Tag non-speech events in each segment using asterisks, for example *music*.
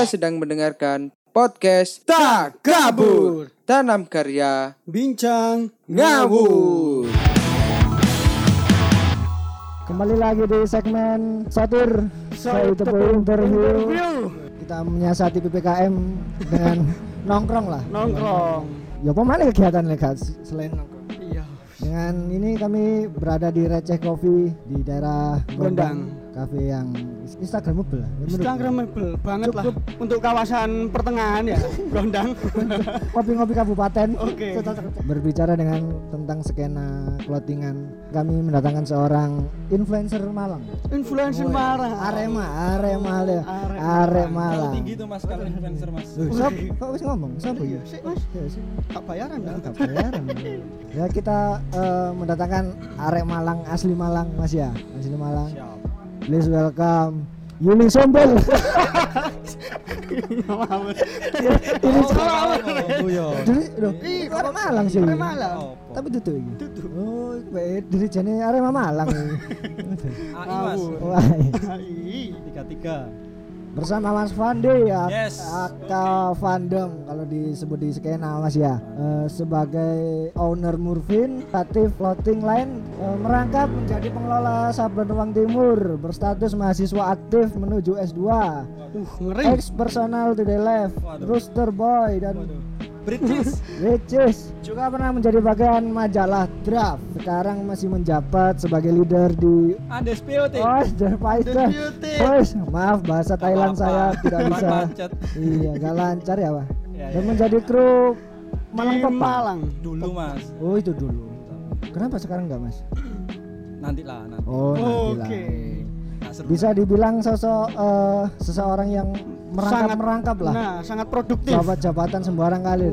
Anda sedang mendengarkan podcast Tak Kabur. Tanam karya Bincang ngawur. Kembali lagi di segmen Satir Saya Tepo Interview Kita menyiasati PPKM dengan *laughs* nongkrong lah nongkrong. Ya apa mana kegiatan legal selain nongkrong Iya. Dengan ini kami berada di Receh Coffee di daerah Gondang. Cafe yang Instagramable lah. Ya, Instagramable banget lah Cukup. untuk kawasan pertengahan ya, *laughs* Gondang. Kopi-kopi kabupaten Oke. Berbicara dengan tentang skena clothingan Kami mendatangkan seorang influencer Malang Influencer marah. Arema, Arema deh. Arema. Arema Kalau lah. tinggi tuh mas kalau influencer mas. Loh, Siapa? Kok wis ngomong? Siapa ya? Sik, Mas. Ya, sih. Tak bayaran. Nggak bayaran. ya kita eh, mendatangkan arek Malang asli Malang Mas ya, asli Malang. Please welcome Yuli Sombel. *laughs* Ini Oh iya. Jadi, loh, arek Malang sih. Arek Malang. Tapi tutup iki. Tutup. Oh, baik diri jane Arema Malang. *laughs* AI mas. Wah, Ih, Tiga tiga. Bersama Mas Fandi ya Yes. Aka Fandom kalau disebut di skena Mas ya Eh, sebagai owner Murfin aktif floating line eh, merangkap menjadi pengelola Sablon Ruang Timur berstatus mahasiswa aktif menuju S2 uh, ngeri. ex personal to the left Waduh. Rooster Boy dan British. *laughs* is juga pernah menjadi bagian majalah Draft sekarang masih menjabat sebagai leader di Undisputed. Oh, The Fighter. Undisputed. Bos, maaf bahasa Thailand Apa-apa. saya tidak bisa. Iya, gak lancar ya, Pak. Ya, Dan ya. menjadi kru Malang Di Papa. Malang. Dulu mas. Oh, itu dulu. Kenapa sekarang enggak, Mas? *clears throat* Nanti lah nanti. Oh, nanti lah. Oke. Seru. Bisa dibilang sosok eh, seseorang yang merangkap-merangkap lah. Nah, sangat produktif. Jabat jabatan sembarang kali.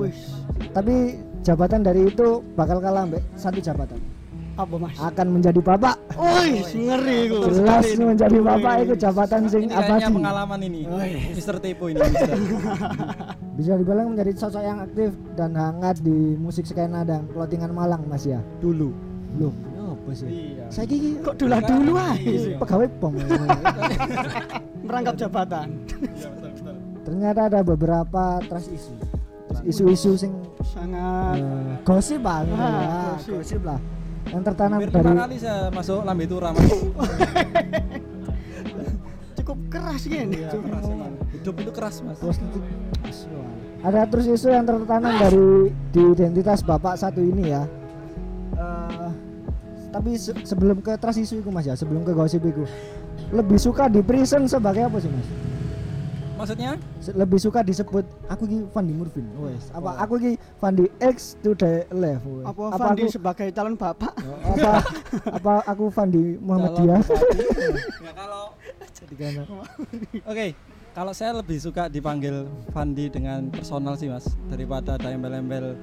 Tapi jabatan dari itu bakal kalah mbak satu jabatan. apa Mas? Akan menjadi bapak. Wih, ngeri ku. Jelas menjadi bapak itu jabatan sing Ini kayaknya abadi. pengalaman ini. Iya. Mister Tepo ini. Mister. *laughs* Bisa dibilang menjadi sosok yang aktif dan hangat di musik skena dan clothingan Malang Mas ya. Dulu. Loh, apa sih? Iya. Saya gigi Kok dulu dulu aja Iya. pegawai pom. *laughs* merangkap jabatan. Ternyata ada beberapa trust isu. Isu-isu sing Sangat eh, gosip gitu Ah, ya, gosip. gosip lah. Yang tertanam Hampir dari kali saya masuk lambe tura mas. *laughs* cukup keras gini. Iya, keras emang. Hidup itu keras mas. positif. Ada terus isu yang tertanam dari di identitas bapak satu ini ya. Eh, tapi se- sebelum ke trust isu itu mas ya, sebelum ke gosip itu, lebih suka di prison sebagai apa sih mas? Maksudnya? Lebih suka disebut aku ki Fandi Murfin wes apa aku ki Fandi X to the left wes. Apa Fandi aku sebagai calon bapak? apa apa aku Fandi Muhammadiyah *laughs* Ya kalau di kanan. Oke, kalau saya lebih suka dipanggil Fandi dengan personal sih mas daripada ada embel-embel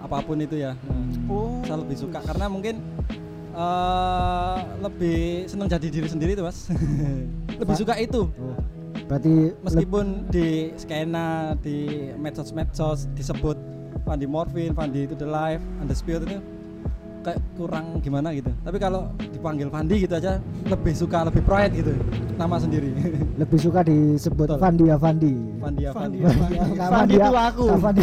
apa pun itu ya. Nah, Oh. Saya lebih suka karena mungkin eh lebih senang jadi diri sendiri tuh mas. *laughs* lebih suka itu. oh berarti Meskipun di skena, di medsos-medsos disebut Fandi Morfin, Fandi itu the life, undisputed itu kayak kurang gimana gitu. Tapi kalau dipanggil Fandi gitu aja lebih suka, lebih pride gitu nama sendiri. *laughs* lebih suka disebut Betul. Fandi ya Fandi Fandi ya Fandi Fandi. ya Fandi. Fandi itu aku. Fandi.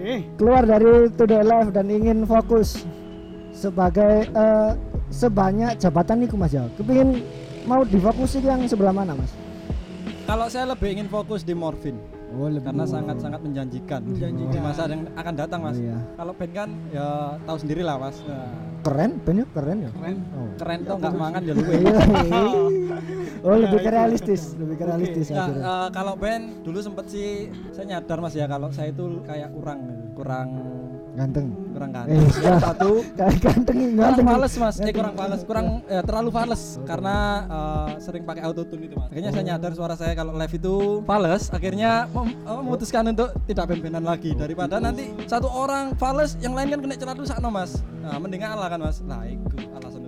Oke. keluar dari to the left dan ingin fokus sebagai eh, sebanyak jabatan nih mas ya kepingin mau difokusin yang sebelah mana mas Kalau saya lebih ingin fokus di Morfin oh lebih karena sangat-sangat menjanjikan, Menjanjikan. di masa yang akan datang mas. Oh, iya. Kalau band kan ya tahu sendiri lah mas. Nah, keren banyak keren ya Keren. oh keren tuh nggak mangan ya luwe. Iya, iya. *laughs* oh lebih ke realistis lebih ke realistis Ya, akhirnya. eh, kalau band dulu sempet sih saya nyadar mas ya kalau saya itu kayak kurang kurang ganteng kurang kan. eh Satu kayak ganteng kurang ganteng *laughs* fales mas, eh Ganteng. kurang fales, kurang ya, terlalu fales karena eh, sering pakai autotune itu mas. Akhirnya saya nyadar suara saya kalau live itu fales, akhirnya mem- eh, memutuskan untuk tidak band-bandan lagi daripada nanti satu orang fales, yang lain kan kena celatu sakno mas. Nah mendingan Allah kan mas. Nah itu alasan.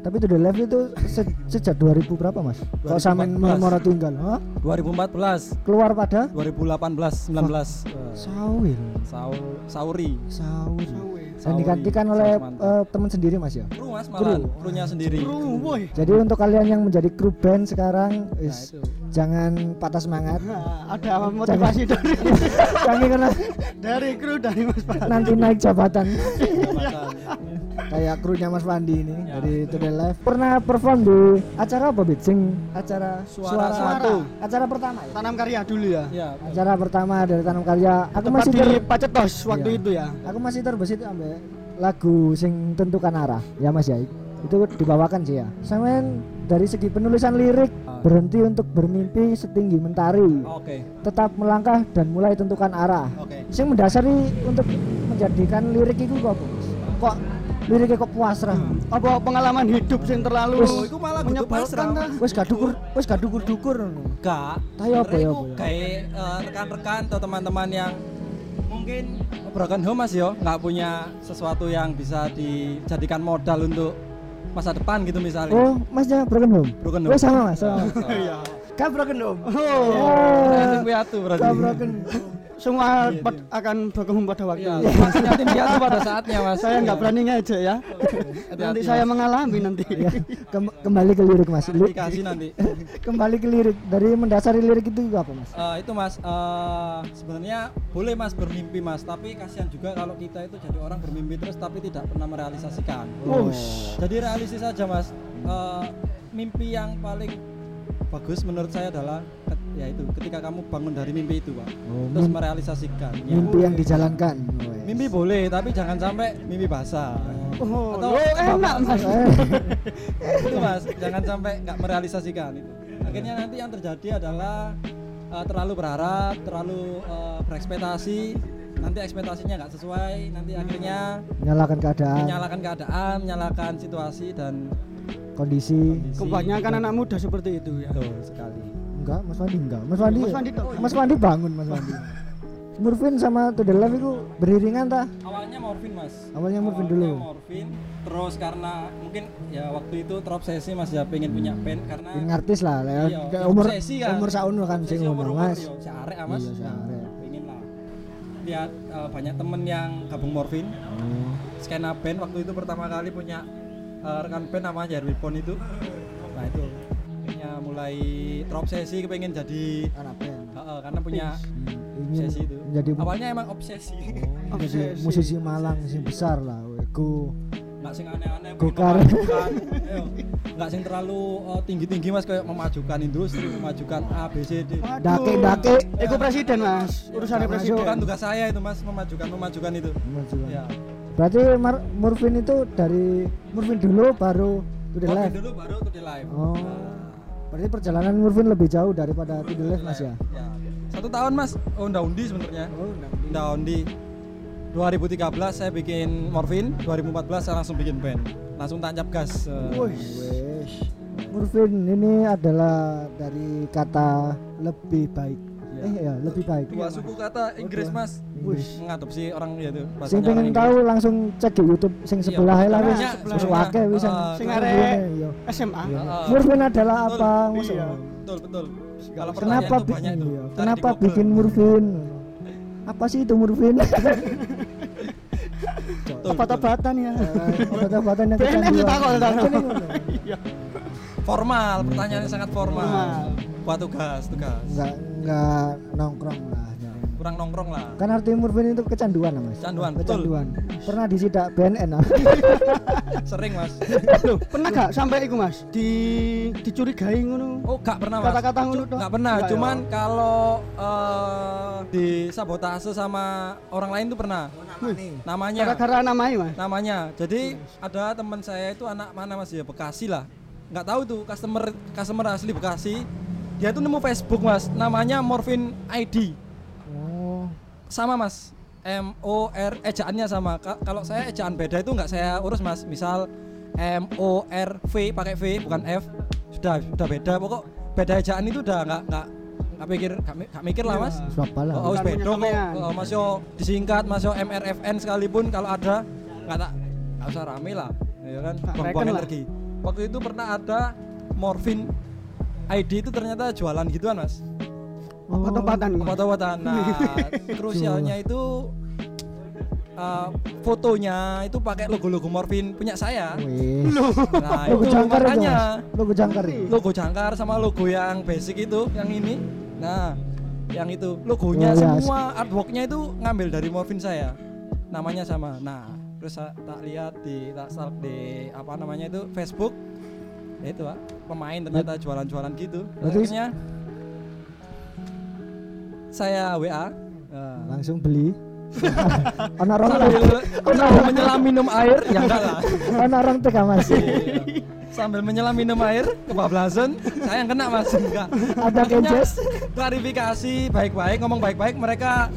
Tapi to the left itu se- sejak 2000 berapa mas kok sampean 2014. memora tunggal Hah? 2014, keluar pada 2018, 19 eh, sawil Saul Sauri. sawil Sawe. dan Sauri, digantikan oleh Sauri eh, teman sendiri mas ya kru mas malah kru. krunya sendiri Kru, woi. jadi untuk kalian yang menjadi kru band sekarang nah is, itu jangan patah semangat Nah, ada motivasi *laughs* dari jangan karena dari kru dari Mas Pak. nanti naik jabatan jabatan *laughs* kayak krunya Mas Fandi ini Ya. dari Today Live pernah perform di acara apa Bit? Sing acara Suara Suatu. acara pertama ya Tanam karya dulu ya. ya acara pertama dari tanam karya aku Tepat masih di ter Pacetos waktu Iya. itu ya. aku masih terbesit ambek lagu sing tentukan arah ya Mas ya itu dibawakan sih ya Sampean dari segi penulisan lirik Ah. berhenti untuk bermimpi setinggi mentari oke tetap melangkah dan mulai tentukan arah oke sing mendasari untuk menjadikan lirik itu kok kok liriknya kok puas ra Apa pengalaman hidup sing terlalu Wis, iku malah menyebalkan ta? wis gak dukur wis gak dukur-dukur ngono. Gak. Tapi apa ya, ya? Kayak eh, rekan-rekan atau teman-teman yang mungkin broken home mas yo nggak punya sesuatu yang bisa dijadikan modal untuk masa depan gitu misalnya. oh masnya broken home Broken oh home. sama mas sama *laughs* Iya. kan broken home Oh, berarti. kan broken *laughs* semua pad- akan berkembang pada waktu. Iya, mas pada saatnya mas. Saya nggak berani ngejek ya. Hati-hati, nanti Mas. saya mengalami nanti. ya kem- kembali ke lirik mas Dikasih nanti. kembali ke lirik dari mendasari lirik itu apa mas Eh, itu mas eh, sebenarnya boleh mas bermimpi mas tapi kasihan juga kalau kita itu jadi orang bermimpi terus tapi tidak pernah merealisasikan Wush. jadi realistis saja mas Eh, mimpi yang paling bagus menurut saya adalah ya itu ketika kamu bangun dari mimpi itu pak. Oh, terus merealisasikan ya. mimpi yang dijalankan. Wes. mimpi boleh tapi jangan sampai mimpi basah. Oh, Atau- lo enak mas. Eh, *laughs* itu mas jangan sampai nggak merealisasikan itu. Akhirnya nanti yang terjadi adalah uh, terlalu berharap terlalu uh, berekspektasi. Nanti ekspektasinya nggak sesuai nanti akhirnya menyalahkan keadaan. menyalahkan keadaan menyalahkan situasi dan kondisi. Kondisi. Kebanyakan anak muda seperti itu ya. betul sekali enggak mas Wandi enggak. Mas Wandi Mas Wandi mas Wandi bangun mas Wandi. Murfin sama To The Life itu beriringan ta? Awalnya morfin mas. Awalnya morfin dulu. morfin terus karena mungkin ya waktu itu terobsesi mas ya pengen punya band karena Ini artis lah ya. Iya, umur obsesi kan. umur sauno kan ngono umur-umur, mas. searek ah, mas Iya, searek. pengen lah. Lihat eh, banyak temen yang gabung morfin. Oh. skena band waktu itu pertama kali punya eh, rekan band namanya Jarwi Pon itu. Nah itu akhirnya mulai terobsesi kepengen jadi anak band eh, karena punya ingin obsesi itu menjadi awalnya emang obsesi Oh, *laughs* jadi musisi Malang sing besar lah go nggak sing aneh-aneh Gokar. nggak sing terlalu eh, tinggi-tinggi mas kayak memajukan industri memajukan A B C D Waduh. Dake-dake. Eko presiden mas. Urusannya Nggak presiden. masuk. kan tugas saya itu mas memajukan memajukan itu Memajukan. ya berarti Mar- Murfin itu dari Murfin dulu baru To The Morfin Life dulu baru to the live oh berarti perjalanan Murfin lebih jauh daripada To The mas ya? Ya. Satu tahun mas. Oh unda undi sebenarnya. Oh unda undi. 2013 saya bikin morfin 2014 saya langsung bikin band. Langsung tancap gas eh, Wes. Murfin ini adalah dari kata lebih baik. Iya. Eh ya, lebih baik. dua suku kata Inggris mas Inggris. mengadopsi orang ya itu Sing pengen tahu langsung cek di YouTube sing Iya, sebelah lah wis. Wis akeh wis. Sing arek Iya. SMA. Iya. Murfin adalah Betul. apa? Iya. Betul betul kalau Kenapa bikin iya. Kenapa bikin Murfin? Apa sih itu Murfin? *laughs* Obat-obatan ya. Obat-obatan yang BNN ditakon. Macam ini ngono. Iya. Betul. formal pertanyaannya sangat formal Formal. buat tugas tugas Enggak enggak nongkrong lah. ya. kurang nongkrong lah Kan arti Murfin itu kecanduan lah, Mas. Kecanduan, betul. Kecanduan. Pernah disidak BNN ah. *laughs* sering mas Loh, pernah gak sampai iku mas di dicurigai ngono? Oh, gak pernah mas. Kata-kata ngono? Gak pernah. Nggak ya? Cuman kalau eh disabotase sama orang lain tuh pernah. Namanya. Gara-gara namanya mas. Namanya. Jadi ada teman saya itu anak mana mas ya Bekasi lah. Nggak tahu tuh customer customer asli Bekasi. Dia tuh nemu Facebook mas. Namanya Morfin ID. Oh. Sama mas. M O R ejaannya sama. Ka- kalau saya ejaan beda itu nggak saya urus mas. Misal M O R V pakai V bukan F. Sudah sudah beda. Pokok beda ejaan itu udah nggak nggak nggak pikir nggak mi- nggak mikir lah mas. Siapa lah? Oh, oh beda kok. Oh, Mas yo disingkat Mas yo MRFN sekalipun kalau ada nggak tak nggak usah rame lah. Ya kan buang-buang energi. Waktu itu pernah ada Morfin ID itu ternyata jualan gituan mas Obat-obatan mas. obat-obatan nah *laughs* krusialnya itu eh, fotonya itu pakai logo-logo Morfin punya saya. Wih. Nah, Logo itu jangkar itu. makanya Mas. Logo jangkar. itu. logo jangkar sama logo yang basic itu, yang ini. Nah, yang itu logonya Oh, iya. semua artworknya itu ngambil dari Morfin saya. Namanya sama. Nah, terus tak lihat di tak stalk di apa namanya itu Facebook. Ya itu, Pak. Pemain ternyata jualan-jualan gitu. Berarti- Akhirnya saya WA. Nah, Langsung beli. *laughs* Ono orang sambil, menyelam minum air, ya enggak lah. ono orang tega Mas. Iya. Sambil menyelam minum air, kebablasan, saya yang kena mas enggak. Ada kejes. klarifikasi baik-baik, ngomong baik-baik, mereka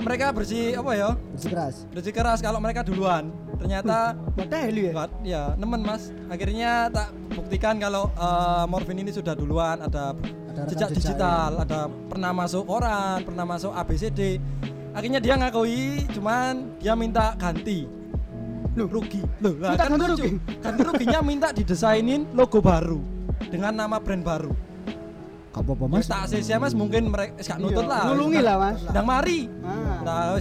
mereka bersih apa ya? Bersikeras. Bersih keras kalau mereka duluan. Ternyata Padahal ya. enggak, ya nemen mas. Akhirnya tak buktikan kalau eh, morfin ini sudah duluan, ada, Ada jejak jejak, digital, ada pernah masuk koran, pernah masuk ABCD. Akhirnya dia ngakui, cuman dia minta ganti. Loh, rugi. Loh, lah kan ganti rugi? Ganti ruginya minta didesainin logo baru dengan nama brand baru. Gak apa-apa Mas Mas. tak sih mas mungkin mereka gak nutut Iya, lah. nulungi lah, Mas. Ndang mari. Ah. Nah.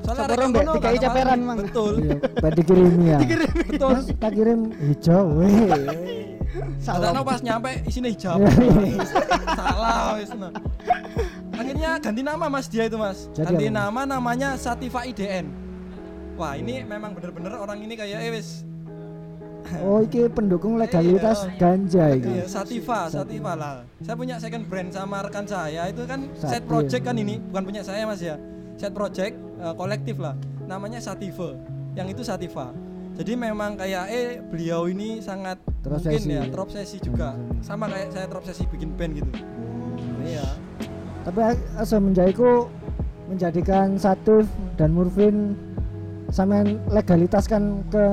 Soalnya arek Mbak, dikai kemari. Mang. Betul. Iya, *laughs* Pak dikirimi ya. Betul. Mas tak kirim hijau. Wih. Salah pas nyampe isinya hijab. Iya. Salah wis. nah. Akhirnya ganti nama Mas dia itu Mas. Ganti nama namanya Sativa IDN. Wah, ini memang bener-bener orang ini kayak eh wis Oh, iki pendukung legalitas Iya. ganja Iya, iki. Sativa, Sativa lah. Saya punya second brand sama rekan saya itu kan set Sativa. project kan ini, bukan punya saya Mas ya. Set project eh, kolektif lah. Namanya Sativa. Yang itu Sativa. Jadi memang kayak eh beliau ini sangat mungkin Terobsesi. ya terobsesi juga. Hmm. Sama kayak saya terobsesi bikin band gitu. Iya. Tapi a- semenjaiku menjadikan Satif dan Murfin sampean legalitas kan ke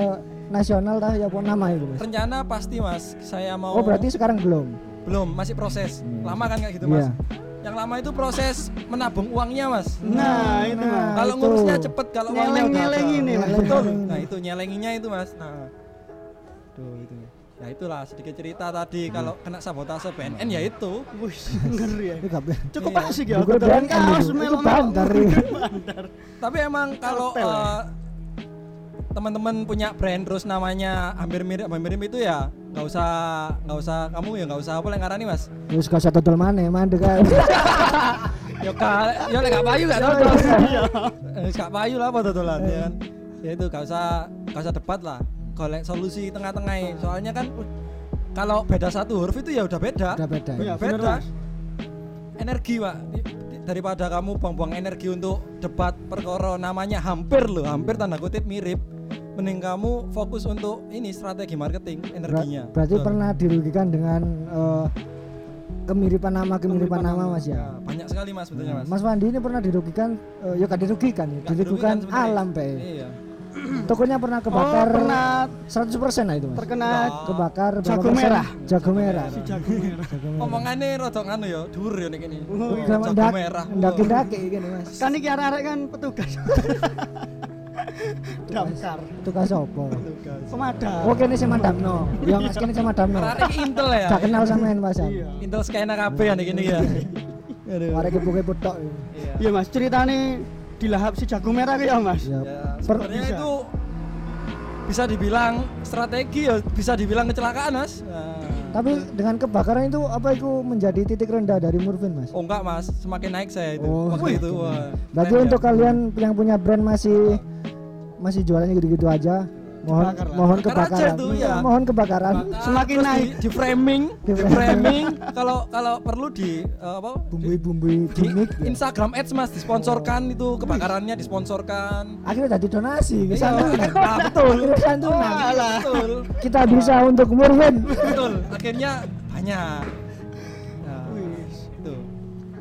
nasional tah ya apa nama itu Mas? Rencana pasti Mas, saya mau Oh, berarti sekarang belum. belum, masih proses. Hmm. Lama kan kayak gitu Mas. Iya. Yang lama itu proses menabung uangnya Mas. Nah, itu Mas. Kalau itu. ngurusnya cepet, kalau uangnya udah Nyeleng-nyeleng ada. ini, Mas. Betul. Nyeleng. Nah itu nyelenginya itu mas. Nah, tuh itu. Ya itulah sedikit cerita tadi kalau kena sabotase BNN ya itu. Wih, ngeri ya. Cukup Iya. asik ya. BNN kaos melo-melo. *laughs* bandar. Tapi emang kalau eh, teman-teman punya brand terus namanya hampir mirip hampir mirip itu ya nggak usah nggak usah kamu ya nggak usah apa yang ngarani mas? Terus gak usah dodol maneh, mandek kan. ya ka ya lek gak payu gak dodol. *laughs* Iya. Eh, gak payu lah apa dodolan ya kan? Ya itu gak usah gak usah debat lah. Golek solusi tengah-tengah soalnya kan kalau beda satu huruf itu ya udah beda. Udah beda. Iya, bener, beda Mas. energi pak. Daripada kamu buang-buang energi untuk debat perkara namanya hampir loh hampir tanda kutip mirip mending kamu fokus untuk ini strategi marketing Ber- energinya berarti Betul. pernah dirugikan dengan eh, kemiripan nama kemiripan Kemiripan nama nama. Mas ya. Ya, banyak sekali mas sebetulnya mas Mas Wandi ini pernah dirugikan eh, ya gak dirugikan ya, dirugikan alam Pak. iya *clears throat* Tokonya pernah Oh, kebakar pernah 100% lah itu Mas. terkena Kebakar berapa Jago merah. Jago merah. si jago merah. Jago merah. omongannya rodok anu ya dhuwur ya nek ini Oh, jago ndak- merah Ndaki-ndaki gini Mas. Kan iki arek-arek kan petugas. *laughs* Damkar. Tugas apa? Pemadam. Oh kene sing madamno. Ya Mas kene sing madamno. Arek iki intel ya Gak kenal sampean Mas. Iya. intel skena kabeh ya nek ini ya Mari kepo-kepo tok. iya Iya Mas, ceritane dilahap si jago merah ya Mas. Ya. Ya, sebenarnya bisa. itu bisa dibilang strategi ya bisa dibilang kecelakaan mas Nah, Tapi dengan kebakaran itu apa itu menjadi titik rendah dari Murfin Mas? oh enggak mas semakin naik saya itu Oh. waktu itu wah, Berarti keren untuk ya. kalian yang punya brand masih masih jualannya gitu-gitu aja, mohon Dibakar lah. mohon kebakaran. tuh, ya. Mohon kebakaran. Bakar, Semakin terus naik. di, di framing Di di framing kalau kalau perlu di eh, apa Bumbui-bumbui di gimmick ya. Instagram Ads mas disponsorkan itu kebakarannya disponsorkan Akhirnya tadi donasi, Iya, santunan. *laughs* ah, betul Akhirnya santunan. betul Kita bisa untuk Murfin. betul akhirnya banyak nah,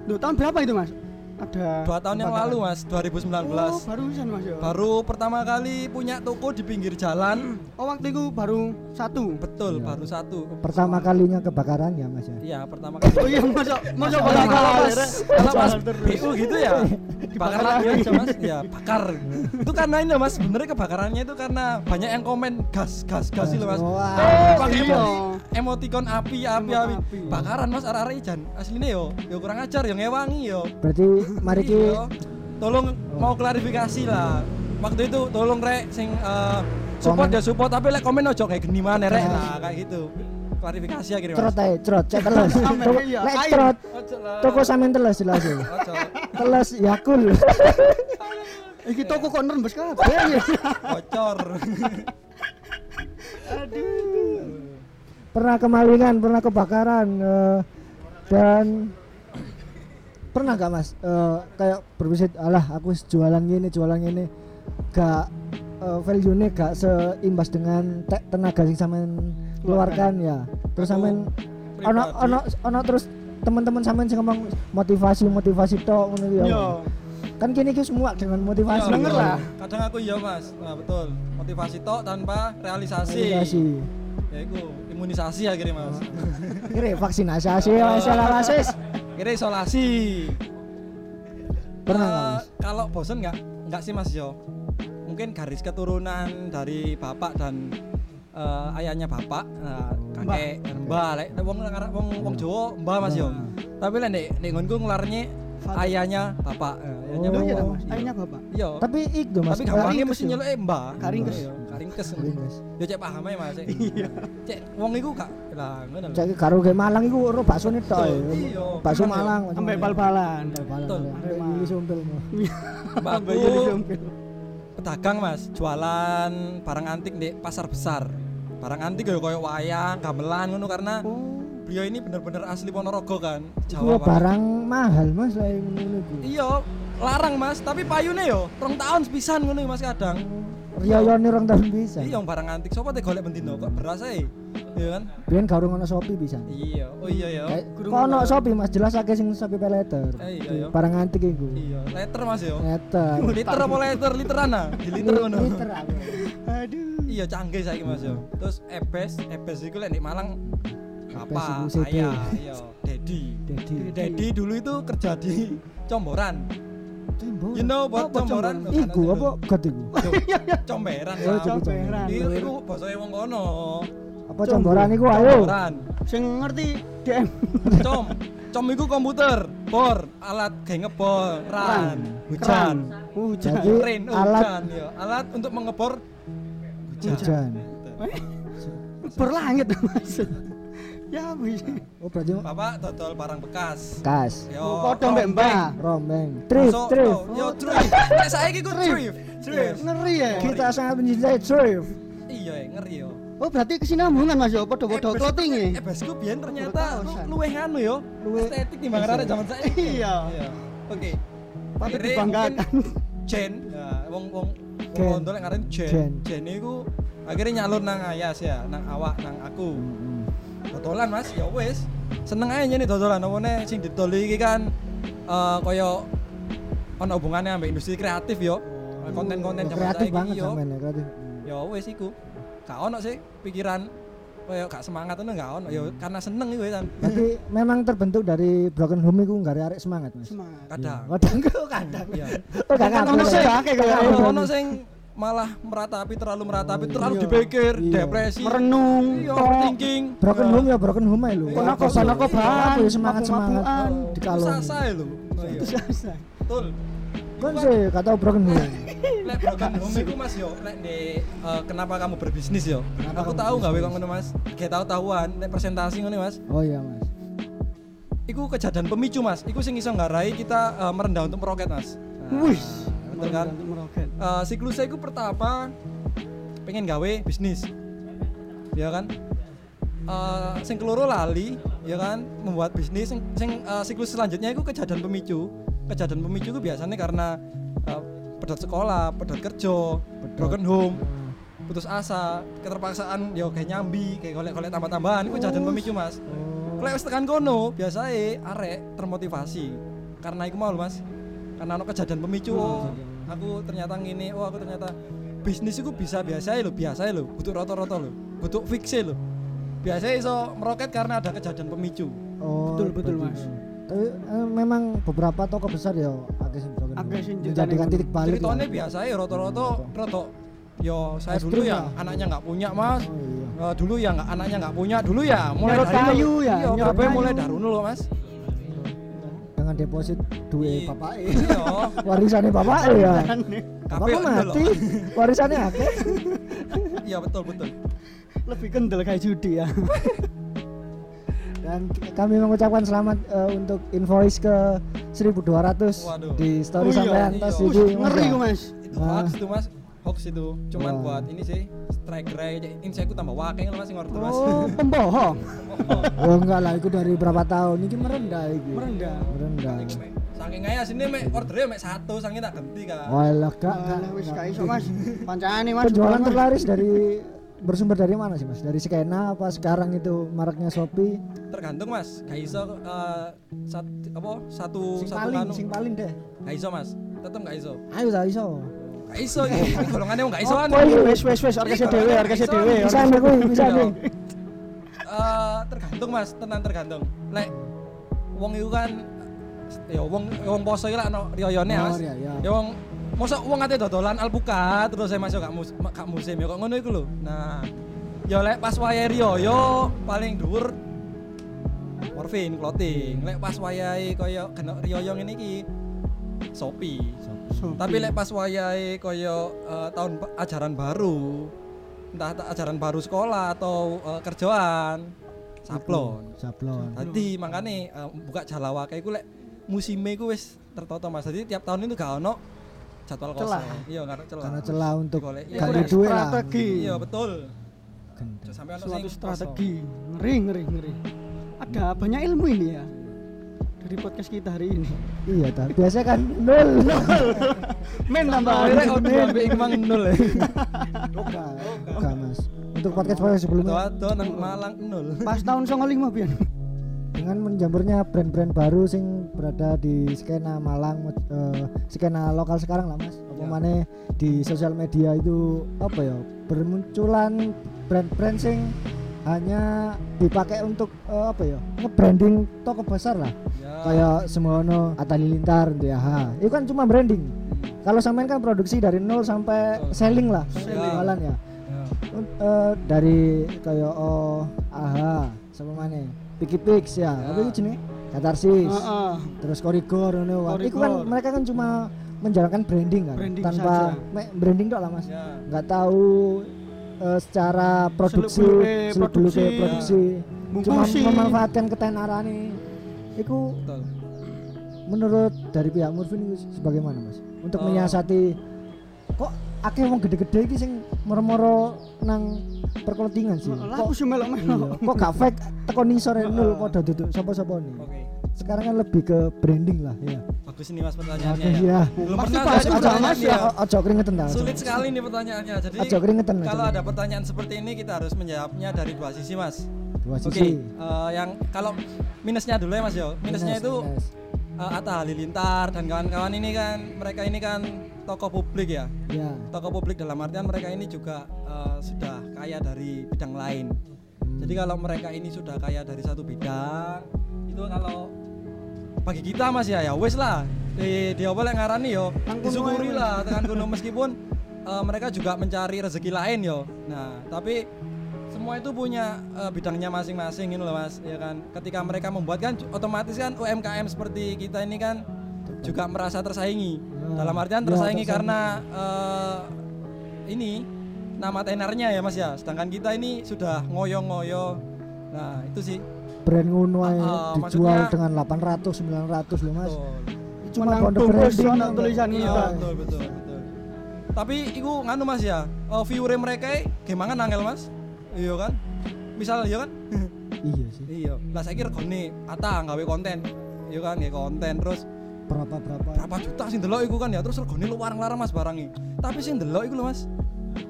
Duh, tahun berapa itu Mas? Ada dua tahun yang lalu mas 2019 Oh, barusan Mas ya. baru pertama kali punya toko di pinggir jalan. Oh, waktu itu baru satu. betul baru satu. Pertama kalinya kebakaran ya Mas ya. iya pertama kali. Oh iya, masa masa kalau pas Jalan terus. BU gitu ya? Bakar lagi aja mas. ya bakar. Itu karena ini mas. Sebenarnya kebakarannya itu karena banyak yang komen gas gas gas itu mas. Wah. Eh, pakai iya. emoti- emoticon api api api. Api. bakaran mas arah arah ijan aslinya yo yo kurang ajar yo ngewangi yo. Berarti mari ki. Iya. tolong mau klarifikasi lah. Waktu itu tolong rek sing eh, support Komen. ya support tapi lek komen ojo kayak geni mana rek. Nah. nah kayak gitu. Klarifikasi akhirnya Cerot mas ae, cerot, cek Tuku- *laughs* iya, Lek cerot, lah. Toko sampean teles jelas ya. ojo. Teles Yakul. *laughs* Iki toko kok nembus kabeh. bocor. *laughs* Pernah kemalingan, pernah kebakaran eh, dan pernah gak mas? Eh, kayak berbisit alah aku jualan gini jualan gini gak eh, value nya gak seimbas dengan te- tenaga yang sampean keluarkan. ya. Terus sampean ono ono ono terus teman-teman sampean sing ngomong motivasi motivasi tok ngono ya. Yo. kan kini ki semua dengan motivasi. Iya, denger betul. lah. kadang aku iya mas. Nah, betul. Motivasi tok tanpa realisasi. Motivasi ya itu imunisasi akhirnya mas. Kira vaksinasi ya salah rasis kira isolasi. Pernah Mas? kalau bosen nggak? Nggak sih mas yo. Mungkin garis keturunan dari bapak dan eh, ayahnya bapak nah, kakek mbah. lek wong wong wong Jawa mbah mas yo. Tapi lek nek nek nggonku ngelarnya ayahnya bapak ayahnya Oh, iya bapak. Mas, akhirnya bapak. iya. Tapi itu mas. Tapi gampangnya Karingkes mesti nyeluk eh mbah. Karingkes. Iya, karingkes Karingkes. yo cek paham ae mas iya cek wong iku gak lah ngono Cek karo ge Malang iku ora bakso tok. Ya. iya. Bakso ya. Malang. Sampai bal-balan. Betul. Sampai Yuli Sumpil. jompel. pedagang mas jualan barang antik di pasar besar barang antik ya kayak wayang gamelan ngono karena Oh. beliau ini bener-bener asli Ponorogo kan Jawa barang mahal Mas lah yang ngono iya larang mas tapi payune yo rong tahun sepisan ngono mas kadang Riyoyone orang tahun bisa. iya barang antik sopo teh golek bendino kok beras ae iya kan Biyen gak ono Shopee bisa. iya oh iya ya Kok ono Shopee Mas jelas akeh sing Shopee pay letter. Eh, iya, iya. Barang antik iku. iya liter mas yo Letter. *laughs* liter apa liter literan ah di liter ngono Liter aku. Aduh. iya canggih saiki mas yo terus ebes ebes iku lek di Malang apa ayah iya Dedi Dedi. Dedi dulu itu kerja di Comboran. You know Comboran Comboran? Iku apa god *laughs* iku? Comberan Oh. Comberan. Iku basa wong kono Apa comboran iku ayo. Comboran Sing ngerti DM. com com iku komputer bor alat gawe ngebor ran hujan Hujan. Rain alat hujan ya alat untuk mengebor hujan. Berlangit Mas. Ya wis. Oh berarti bapak dodol barang bekas kas. yo Oh, Padha mbek Mbah. Rombeng. Trip, Masuk, trip. oh, yo trip nek saiki ku trip trip Ngeri ya. Kita sangat mencintai trip. iya ngeri yo Oh berarti kesinambungan Mas yo padha-padha Ebes- clothing ya. Ebesku biyen ternyata Baru tahu, lu- San. luweh nganu yo, luweh estetik timbang arek zaman saiki. Iya. Oke. Patut dibanggakan. Jen, ya wong wong Jen. wong kondo lek Jen. Jen. Jen iku akhirnya nyalur nang Ayas ya, nang awak, nang aku. Dodolan Mas, ya wis. Seneng aja nih dodolan omone sing didol iki kan eh kaya ono hubungannya ambek industri kreatif yo. Konten-konten zaman kreatif banget yo. sampean ya kreatif. ya wes iku gak ono sih pikiran kaya gak semangat ngono gak ono ya karena seneng iku kan Berarti memang terbentuk dari broken home iku nggak arek semangat mas. Semangat. kadang Kadang kok kadang. iya gak ono Gak kabeh. ono sing malah meratapi terlalu meratapi terlalu iya. dipikir Iya. depresi Merenung. iya overthinking Broken home ya broken home lho. Iya, Kono betul. kono koban, Iya, semangat semangat. itu Dikalon. sasa ya lho Oh, iya. Itu sasa. betul Kon sih gak tau broken home. lek broken home iku mas yo lek di eh, kenapa kamu berbisnis yo Kenapa aku tahu gawe berbisnis? kok ngono mas kayak tahu tahuan lek presentasi ngono mas Oh iya mas. Iku kejadian pemicu mas, iku sing iso ngarai kita eh, merendah untuk meroket mas. Nah, Wih. betul kan? Untuk meroket. Eh, siklusnya itu pertama pengen gawe bisnis, ya kan? Eh, sing keloro lali, ya kan? Membuat bisnis, sing, sing, eh, siklus selanjutnya itu kejadian pemicu. Kejadian pemicu itu biasanya karena eh, pedot sekolah, pedot kerja, broken home, putus asa, keterpaksaan, ya kayak nyambi, kayak golek-golek tambah-tambahan, itu kejadian pemicu mas. Kalau wis tekan kono, biasanya arek termotivasi. Karena iku mau Mas. Karena ono kejadian pemicu. Oh, aku ternyata ngene, oh aku ternyata bisnis itu bisa biasa lho, biasa lho, butuh rata-rata lho, butuh fix lho. Biasanya iso meroket karena ada kejadian pemicu. Oh, Betul, betul. Mas. Tapi eh, memang beberapa toko besar ya agak sing menjadikan titik balik. Ceritanya biasa ya rata-rata rata Yo, saya Ekstrim dulu ya anaknya nggak punya, Mas. Oh iya. Eh, dulu ya nggak anaknya nggak punya, dulu ya mulai dari kayu ya, Iya, mulai dari nol loh, Mas. Deposit duit Iya. bapak Iya. *laughs* warisannya bapak ya. Ndol mati? *laughs* Warisannya akeh. *laughs* Iya betul betul. Lebih kendel kayak judi ya. Dan kami mengucapkan selamat eh, untuk invoice ke 1200 Waduh. di story Oh iya, sampean iya. tos Us, iki. Mas, Ngeri ya. Mas. Itu hoax itu mas. Hoax itu. Cuman Wah. buat ini sih strike rate. Ini saya tambah wakeng mas yang order mas. Oh, *laughs* pembohong. Oh enggak lah, itu dari berapa tahun? Ini merendah iki. Merendah. Merendah. Saking aja sini mek ordernya mek satu, saking tak ganti kan. Walah, gak, gak, Alah, wis gak. gak iso Mas. Pancane Mas. Penjualan terlaris dari bersumber dari mana sih mas? Dari skena apa sekarang itu maraknya Shopee? Tergantung mas. Gak iso eh, sat, apa satu Sing satu paling, sing paling deh. Gak iso mas. Tetep gak iso. Ayo tak iso. Gak iso iki. Ini golongannya wong gak iso kan. Apa iki? Wis wis wis orkesnya dhewe, orkesnya dhewe. Bisa nih kuwi, bisa Iya. nih. Eh, tergantung mas, tenan tergantung. Lek wong itu kan ya wong wong poso iki lah ono riyoyone Oh, mas. iya, iya. Ya wong mosok wong ate dodolan alpukat terus saya masuk gak, mus, gak musim ya kok ngono iku lho. Nah, ya lek pas wayahe riyoyo paling dhuwur Morfin clothing. Lek pas wayahe kaya kena riyoyo ngene iki Shopee. Tapi lek pas wayahe kaya eh, tahun ajaran baru, entah ta- ajaran baru sekolah atau eh, kerjaan, sablon. Sablon. Tadi makanya eh, buka Jalawa kayak gue lek musimnya gue wis tertata mas. Jadi tiap tahun itu gak ono jadwal Celah. kosong. Iya ada celah. Karena celah untuk Digolek. Iya, duit lah. Strategi. Iya betul. Sampai ono Suatu strategi. Ngeri ngeri ngeri. Ada banyak ilmu ini ya. Dari podcast kita hari ini. Iya, tak. Biasa kan nol. *laughs* Men tambah Akhirnya audio sampai imang nol ya. *laughs* Enggak, enggak mas. Untuk podcast podcast sebelumnya Tuh nang Malang nol. Pas tahun 95 pian. dengan menjamurnya brand-brand baru sing berada di skena Malang, eh, skena lokal sekarang lah mas. Apa Ya. mana di sosial media itu apa ya bermunculan brand-brand sing hanya dipakai untuk eh, apa ya nge-branding toko besar lah Ya. kayak Semono, Atta Halilintar, NDH. Itu kan cuma branding. Kalau sampean kan produksi dari nol sampai Betul. selling lah, Selling. jualan ya. Ya. Eh, dari kayak oh aha sama mana Piki Pix ya, Ya. apa itu jenis katarsis Heeh. terus korigor ngono. Itu kan mereka kan cuma menjalankan branding kan Branding tanpa saja. branding dok lah mas Ya. nggak tahu eh, secara produksi Seluk-beluk seluk-beluk produksi, produksi cuma Bungkusi. memanfaatkan ketenarane itu Betul. menurut dari pihak Murfin itu sebagaimana mas untuk Eh. menyiasati kok akeh wong gede-gede iki sing moro-moro nang perklotingan sih Lah kok aku sih iya, kok gak fake teko nisore *laughs* nol Heeh. padha duduk sapa-sapa nih Oke. Sekarang kan lebih ke branding lah ya Bagus ini mas pertanyaannya Oke, ya. ya. Belum Pasti pernah pasti ada ya. Ojo keringetan dah Sulit sekali nih pertanyaannya. Jadi Ojo keringetan kalau ada pertanyaan seperti ini kita harus menjawabnya dari dua sisi mas. dua Oke, sisi eh, yang kalau minusnya dulu ya mas yo. Minusnya Minus, itu minus. eh, Atta Halilintar dan kawan-kawan ini kan mereka ini kan tokoh publik ya. ya Tokoh publik dalam artian mereka ini juga eh, sudah kaya dari bidang lain. Hmm. Jadi kalau mereka ini sudah kaya dari satu bidang, itu kalau bagi kita mas ya ya wes lah. Di dia boleh ngarani yo disyukuri lah tekan kuno meskipun eh, mereka juga mencari rezeki lain yo. Nah tapi semua itu punya eh, bidangnya masing-masing ini loh mas ya kan. Ketika mereka membuat kan otomatis kan UMKM seperti kita ini kan juga merasa tersaingi. Ya. dalam artian Ya, tersaingi tersaingi. karena eh, ini nama tenarnya ya mas ya. Sedangkan kita ini sudah ngoyo-ngoyo. Nah itu sih brand ngono ae ah, dijual dengan 800 900 loh mas Betul. cuma bungkus, branding ono tulisan Iya, kita. betul, betul, betul. Tapi iku nganu Mas ya, uh, viewer mereka gimana nangel Mas? Iya kan? Misal iya kan? *laughs* iya sih iya. Lah saya kira gini, ata gawe konten. Iya kan, ya konten terus berapa berapa berapa juta sih ndelok iku kan ya terus regane lu larang-larang Mas barangi. Tapi sih ndelok iku lho Mas.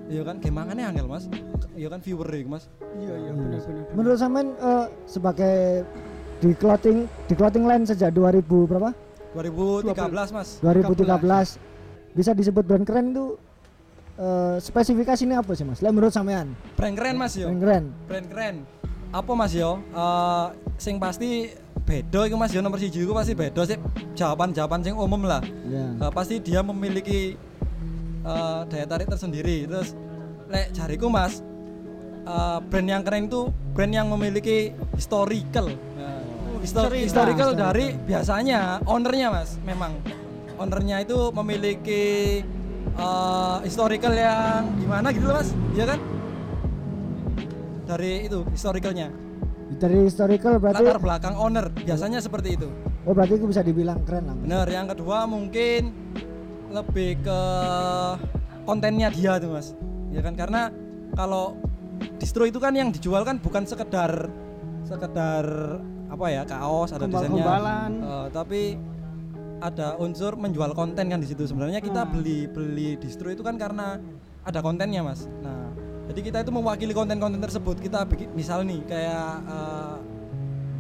Iya kan, gimana angel Mas? Iya kan viewer iku Mas. Iya iya Iya benar benar. menurut sampean eh, sebagai di clothing di clothing line sejak 2000 berapa 2013 Mas. 2013 bisa disebut brand keren itu eh, spesifikasinya apa sih mas? Lah menurut sampean Brand keren Mas yo. brand keren brand keren apa mas yo Eh, sing pasti beda itu mas yo nomor siji itu pasti beda sih jawaban jawaban sing umum lah ya Eh, pasti dia memiliki eh, daya tarik tersendiri. Terus lek jariku mas eh, brand yang keren itu brand yang memiliki historical. Nah, histo- cerita. historical Historical. dari biasanya ownernya mas memang. Ownernya itu memiliki eh, historical yang gimana gitu loh mas? Iya kan? Dari itu historicalnya. Dari historical berarti latar belakang owner biasanya seperti itu. Oh berarti itu bisa dibilang keren lah. Bener yang kedua mungkin lebih ke kontennya dia tuh mas. Ya kan? Karena kalau distro itu kan yang dijual kan bukan sekedar sekedar apa ya kaos ada desainnya. Eh, tapi ada unsur menjual konten kan di situ. Sebenarnya kita Ah. beli beli distro itu kan karena ada kontennya mas. Nah jadi kita itu mewakili konten-konten tersebut. Kita bikin misal nih kayak eh,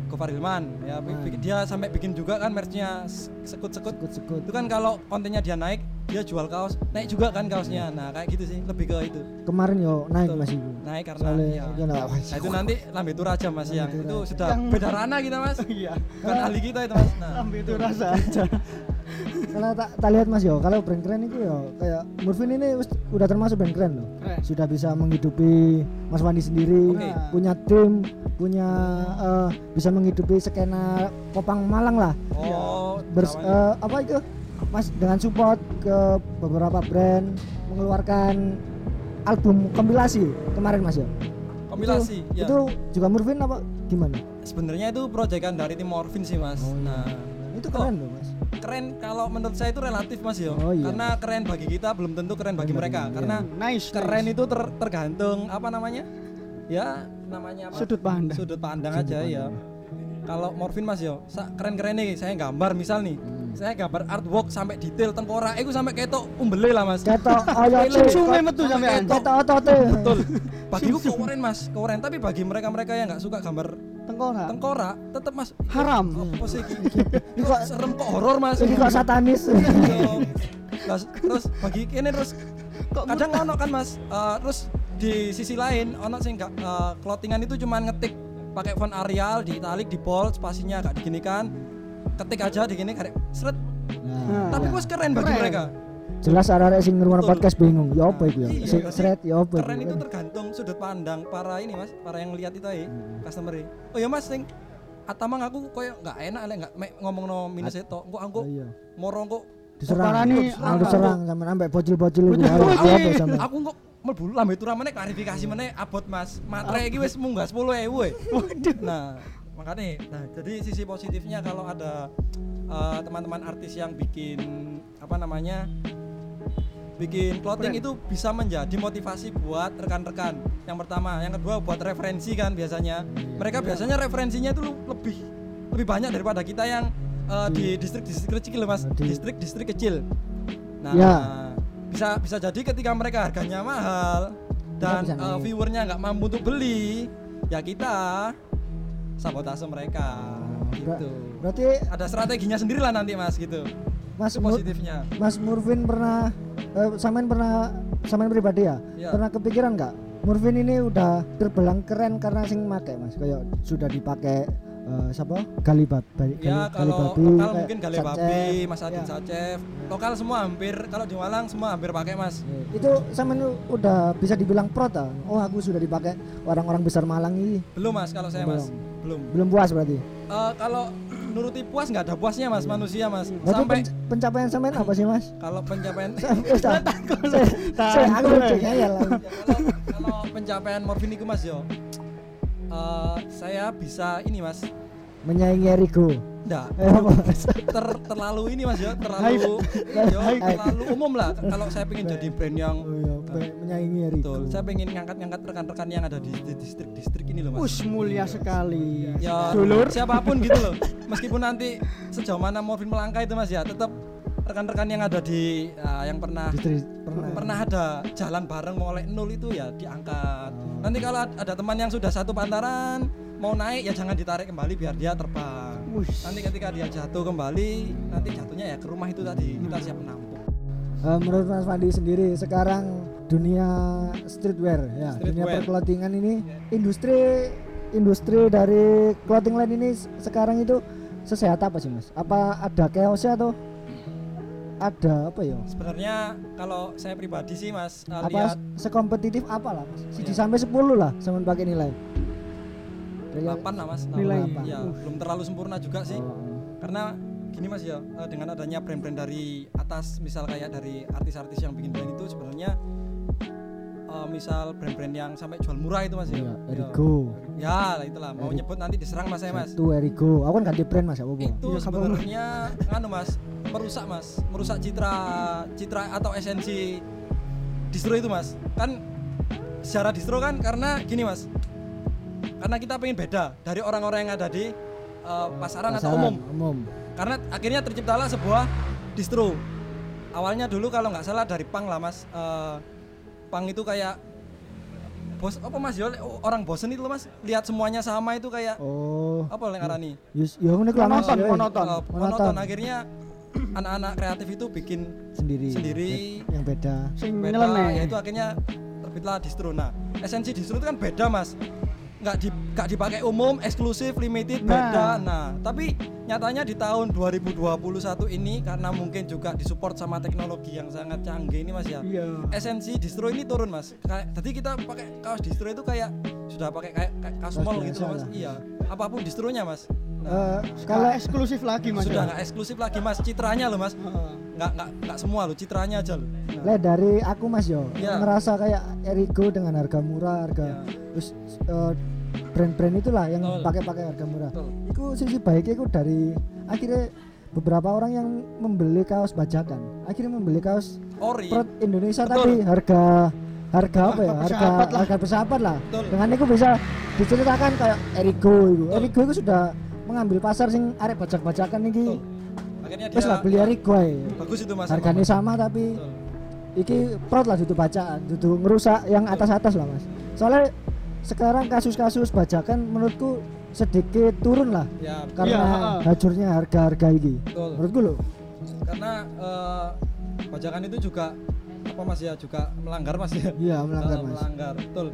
Gofar Hilman ya bikin- dia sampai bikin juga kan merchnya sekut-sekut Sekut-sekut. itu kan kalau kontennya dia naik dia jual kaos naik juga kan kaosnya nah kayak gitu sih lebih ke itu Kemarin yo naik Betul. Mas itu. naik karena Soalnya ya. ya, nah, Nah, itu nanti lambe itu raja mas yang itu sudah Yang- beda ranah kita mas *laughs* Iya. bukan ahli kita itu mas nah Lambe itu rasa *laughs* Kalau tak tak lihat Mas yo, kalau brand keren itu yo kayak Murfin ini wis- udah termasuk brand keren loh. Keren. Sudah bisa menghidupi Mas Wandi sendiri, Oke. punya tim, punya eh, bisa menghidupi skena popang Malang lah. oh Bers- namanya. eh, apa itu? Mas dengan support ke beberapa brand mengeluarkan album kompilasi kemarin Mas yo. kompilasi itu, ya itu juga Murfin apa gimana? sebenarnya itu proyekan dari tim Morfin sih mas Oh, iya. nah Itu keren loh Mas. keren kalau menurut saya itu relatif mas yo Oh, iya. karena keren bagi kita belum tentu keren bagi Keren mereka. bagi- karena Nice. keren nice. itu ter- tergantung apa namanya? Ya namanya apa? Sudut pandang. sudut pandang aja ya. kalau morfin mas yo keren keren nih. Saya gambar misal nih. Hmm. saya gambar artwork sampai detail tengkorak itu sampai ketok umbele lah mas. Ketok. *laughs* Film Sungai metu sampean. Ketok otote. betul. Bagiku keren mas. Keren tapi bagi mereka mereka yang nggak suka gambar Tengkorak. tengkorak tetap mas Haram. apa sih? Ini kok serem kok horor mas Ini kok satanis. Iya. Lah, terus bagi ini terus kadang ono kan mas eh, terus di sisi lain ono sing gak eh, clothingan itu cuman ngetik pakai font Arial di italic di bold spasinya gak diginikan ketik aja digini karek seret Nah, tapi gue keren bagi Keren. mereka jelas arek sing Betul. podcast bingung. Ya apa iku ya? Iya, Sing seret ya apa keren iku? itu tergantung sudut pandang para ini mas para yang lihat itu ya customer oh ya mas sing atamang aku koyo nggak enak lek nggak ngomong no minus itu kok aku Oh, iya. moro kok Diserang. Parani, Diserang, diserang sampean ambek bocil-bocil sampean? aku kok mlebu lambe itu ramene klarifikasi meneh abot Mas. Matre iki wis munggah 10.000 we. Nah, makanya nah jadi sisi positifnya kalau ada eh, teman-teman artis yang bikin apa namanya? Bikin clothing itu bisa menjadi motivasi buat rekan-rekan. Yang pertama, yang kedua buat referensi kan biasanya. Mereka biasanya referensinya itu lebih lebih banyak daripada kita yang eh, di distrik-distrik kecil Mas, Di- distrik-distrik kecil. Nah, Ya. bisa bisa jadi ketika mereka harganya mahal dan bisa eh, naik. viewernya nggak mampu untuk beli, ya kita sabotase mereka. Ber- gitu. Berarti Ada strateginya sendiri lah nanti Mas gitu. Mas Itu positifnya. Mas Murvin pernah eh, sampean pernah sampean pribadi ya? Ya. Pernah kepikiran nggak? Murvin ini udah terbilang keren karena sing make Mas. Kayak sudah dipakai eh, siapa? Galibab, Gali, Ya Gali- kalau Galibabi, lokal kayak mungkin Gale Sacef. Babi, Mas Adin Ya. Sacef. Lokal semua hampir kalau di Malang semua hampir pakai Mas. Itu sampean udah bisa dibilang pro ta? Oh, aku sudah dipakai orang-orang besar Malang ini. Belum Mas kalau saya Mas. Belum. Belum puas berarti. Eh, kalau nuruti puas nggak ada puasnya Mas manusia Mas. Berarti Sampai penc- pencapaian sampean apa sih, Mas? kalau pencapaian? *laughs* *laughs* Saya- aku ya *laughs* kalau, pencapaian morfin itu mas yo eh, saya bisa ini mas Menyaingi Erigo. Enggak. Eh, ter, terlalu ini mas yo terlalu yo, terlalu umum lah. Kalau saya pengen jadi brand yang Oh iya, be- menyaingi Erigo. betul. Saya pengen ngangkat-ngangkat rekan-rekan yang ada di, di distrik-distrik ini loh mas. Us mulia sekali. ya Dulur. siapa pun gitu loh. *laughs* Meskipun nanti sejauh mana morfin melangkah itu mas ya tetap rekan-rekan yang ada di ya, yang pernah Distri- pernah. pernah ada jalan bareng mulai nol itu ya diangkat. Nanti kalau ad- ada teman yang sudah satu pantaran mau naik ya jangan ditarik kembali biar dia terbang. Wush. Nanti ketika dia jatuh kembali, nanti jatuhnya ya ke rumah itu tadi kita siap menampung. Eh, menurut Mas Fandi sendiri sekarang dunia streetwear ya dunia Streetwear. perclothingan ini industri industri dari clothing line ini sekarang itu sesehat apa sih mas? Apa ada chaosnya atau ada apa ya? Sebenarnya kalau saya pribadi sih Mas uh, apa lihat sekompetitif apa lah mas? Iya. sampai 10 lah sama pakai nilai. 8 lah Mas. Nilai. Ya, belum terlalu sempurna juga sih. Oh, Karena gini mas ya eh, dengan adanya brand-brand dari atas misal kayak dari artis-artis yang bikin brand itu sebenarnya eh, misal brand-brand yang sampai jual murah itu mas ya Ya. Erigo. ya lah itulah mau Eri- nyebut nanti diserang mas saya mas Itu Erigo. Aku kan ganti brand Mas, apa apa. itu kapan- sebenarnya nganu mas merusak mas merusak citra citra atau esensi distro itu mas kan secara distro kan karena gini mas karena kita pengen beda dari orang-orang yang ada di eh, pasaran, atau Pasaran, umum Umum. karena akhirnya terciptalah sebuah distro awalnya dulu kalau nggak salah dari pang lah mas Eh, pang itu kayak bos apa mas Yo, orang bosen itu loh mas lihat semuanya sama itu kayak Oh. apa yang ngarani Yus, ya ngono iku lah, Mas. Monoton, Ya, monoton. Uh, monoton akhirnya *clears throat* anak-anak kreatif itu bikin Sendiri. Sendiri. Yang beda. Sing beda ya itu akhirnya terbitlah distro nah esensi distro itu kan beda mas nggak di nggak dipakai umum eksklusif limited Nah. beda nah tapi nyatanya di tahun 2021 ini karena mungkin juga disupport sama teknologi yang sangat canggih ini mas ya Iya. esensi distro ini turun mas kayak tadi kita pakai kaos distro itu kayak sudah pakai kayak, kayak kaos mall gitu loh mas lah. iya apa pun distronya mas nah, Kalau kalau eksklusif lagi Mas. sudah ya? nggak eksklusif lagi mas citranya loh mas nggak nggak nggak semua loh citranya aja loh Nah, le dari aku Mas yo Iya. ngerasa kayak Erigo dengan harga murah, harga Iya. terus eh, brand-brand itulah yang pakai-pakai harga murah. Betul. Itu sisi baiknya itu dari akhirnya beberapa orang yang membeli kaos bajakan, akhirnya membeli kaos ori prod Indonesia Betul. tapi harga harga apa ya? Harga lah. harga bersahabat lah. Betul. Dengan itu bisa diceritakan kayak Erigo itu. Erigo itu sudah mengambil pasar sing arek bajak-bajakan iki. Betul. akhirnya dia Wes lah beli Erigo ae. bagus itu mas Harganya Mas. sama tapi Betul. iki prod lah itu bacaan, itu ngerusak yang atas-atas lah mas. Soalnya sekarang kasus-kasus bajakan menurutku sedikit turun lah ya karena heeh. hajurnya harga-harga ini. betul Menurutku loh. karena bajakan itu juga apa mas ya juga melanggar mas ya Iya melanggar mas. melanggar betul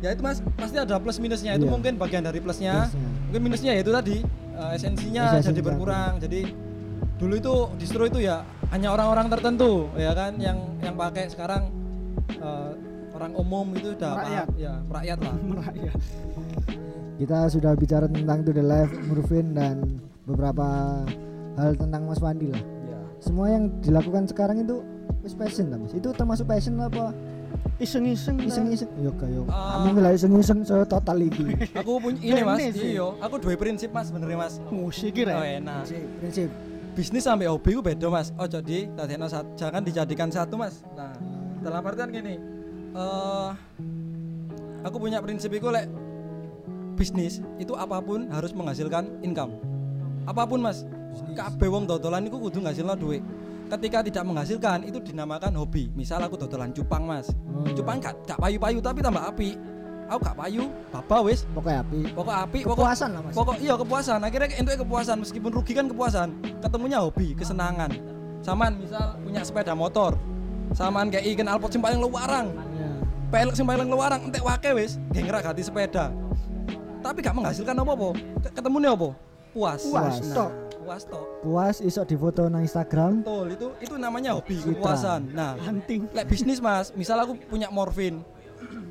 ya itu mas pasti ada plus minusnya itu Iya. mungkin bagian dari plusnya Plusnya. mungkin minusnya ya itu tadi eh, esensinya Esensi jadi berkurang jadi dulu itu distro itu ya hanya orang-orang tertentu ya kan yang yang pakai sekarang eh, orang umum itu udah Rakyat. paham, ya rakyat lah *laughs* Merakyat. Kita sudah bicara tentang To The Life, Murfin dan beberapa hal tentang Mas Wandi lah. ya Semua yang dilakukan sekarang itu wis passion lah mas. Itu termasuk passion apa? Iseng-iseng. Iseng-iseng. Yo kayo. Ah. Kamu nggak iseng-iseng so total iki. *laughs* aku punya ini mas iyo aku dua prinsip mas sebenarnya mas Musik oh, kira. enak prinsip, prinsip. bisnis sampai hobi ku beda mas oh jadi jangan dijadikan satu mas nah dalam artian gini eh aku punya prinsip itu lek bisnis itu apa pun harus menghasilkan income. Apa pun mas. Kabeh wong dodolan iku kudu ngasilno duit. Ketika tidak menghasilkan itu dinamakan hobi. Misal aku dodolan cupang mas. Oh. cupang gak, gak payu-payu tapi tambah api. Aku gak payu baba wis. Pokoknya api. pokok api pokok Kepuasan lah mas. pokok iya kepuasan. Akhirnya entuk kepuasan meskipun rugi kan kepuasan. Ketemunya hobi kesenangan. Samaan misal punya sepeda motor samaan kayak ikan alpot sing paling luarang pelek sing paling luarang entek wake wis ngerak ganti sepeda tapi gak menghasilkan apa-apa Ke- ketemunya apa puas Puas, Puas. tok. puas tok Puas isok difoto nang Instagram. betul itu itu namanya hobi kepuasan nah Hunting. lek bisnis mas misal aku punya morfin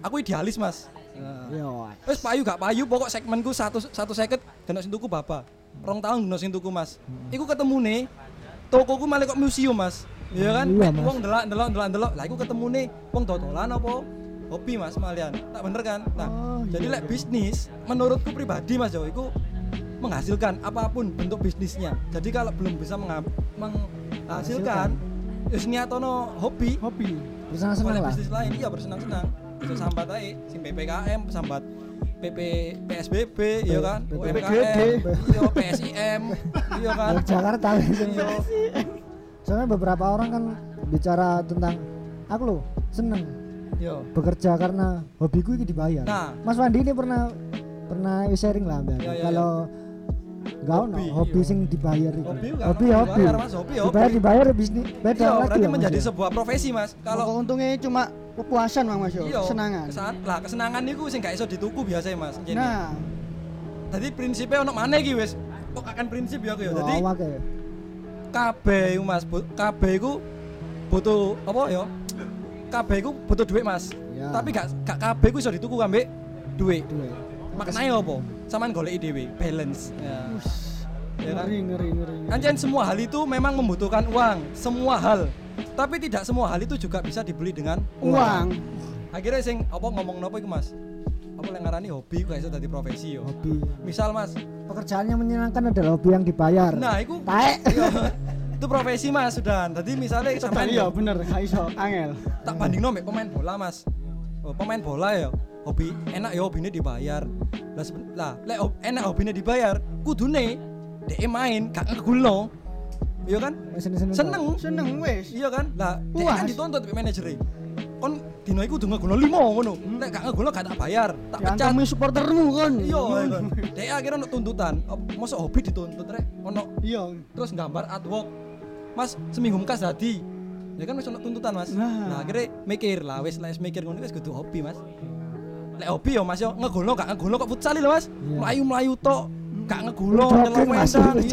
aku idealis mas Nah, Yo. Wes payu gak payu pokok segmenku satu satu seket kena sing tuku bapa. Rong tahun kena sing tuku Mas. Iku ketemu nih tokoku malah kok museum Mas. Iya kan? Iya, Mas. Wong delok delok delok delok. Lah iku ketemu nih wong dodolan apa hobi Mas malian. Tak bener kan? Nah, Oh, jadi iya, lek bisnis menurutku pribadi Mas Jo iku menghasilkan apa pun bentuk bisnisnya. Jadi kalau belum bisa menghasilkan Wis niatono hobi, Hobi. Bersenang-senang lah. bisnis lain iya bersenang-senang itu sambat aja sing PPKM sambat PP PSBB iya kan PPGD. UMKM iya PSIM iya kan Jakarta iya Soalnya beberapa orang kan bicara tentang aku loh seneng iya bekerja karena hobiku ini dibayar. Nah. Mas Wandi ini pernah pernah sharing lah Mbak. Ya, ya, Kalau enggak ono Hobi, hobi sing dibayar itu. Hobi nggak hobi, hobi. dibayar, Mas. Hobi, hobi. Dibayar dibayar bisnis beda iya lagi berarti Mas, menjadi ya. sebuah profesi mas Kalau untungnya cuma kepuasan Mang Mas yo, iya kesenangan. kesan lah kesenangan itu sing gak iso dituku biasa mas Jadi, Nah, tadi prinsipnya ono mana iki wis kok akan prinsip ya aku ya jadi awake ya. Kabeh iku, mas kabeh iku butuh apa ya kabeh iku butuh duit mas Ya. tapi gak gak kabeh iku iso dituku ambek duit Duit. maknanya apa samaan golek dhewe balance ya ya kan? Ngeri ngeri ngeri. ngeri. Anjen semua hal itu memang membutuhkan uang, semua hal. Tapi tidak semua hal itu juga bisa dibeli dengan Uang. Akhirnya sing apa ngomong nopo iku Mas? Apa yang ngarani hobi kok iso dadi profesi yo. Hobi. Misal Mas, Pekerjaan yang menyenangkan adalah hobi yang dibayar. nah iku Taek. iya, itu profesi Mas sudah. Tadi misalnya sampean iya yo, bener, gak iso angel. tak banding mek pemain bola Mas. Oh, pemain bola ya hobi enak ya hobinya dibayar. Lah lah lek hob- enak hobinya dibayar, kudune dhek main gak ngegulno. Iya kan? Seneng. Seneng wis. Iya kan? Lah, kan dituntut mbek manajer Kon dino iku kudu ngegono 5 ngono. Nek gak ngegono gak tak bayar, tak pecat. Diantemi supportermu kon. Iya, iya kan. Dia akhirnya ono tuntutan. Mosok hobi dituntut rek ono Iya. terus gambar artwork. Mas, seminggu mukas dadi. Ya kan wis ono tuntutan, Mas. Nah. Nah, akhirnya mikir lah wis lek mikir ngono wis kudu hobi, Mas. Lek hobi yo Mas yo ngegono gak ngegono kok futsal lho, Mas. Iya. Melayu-melayu tok. Gak ngegono nyelok wedang. *laughs*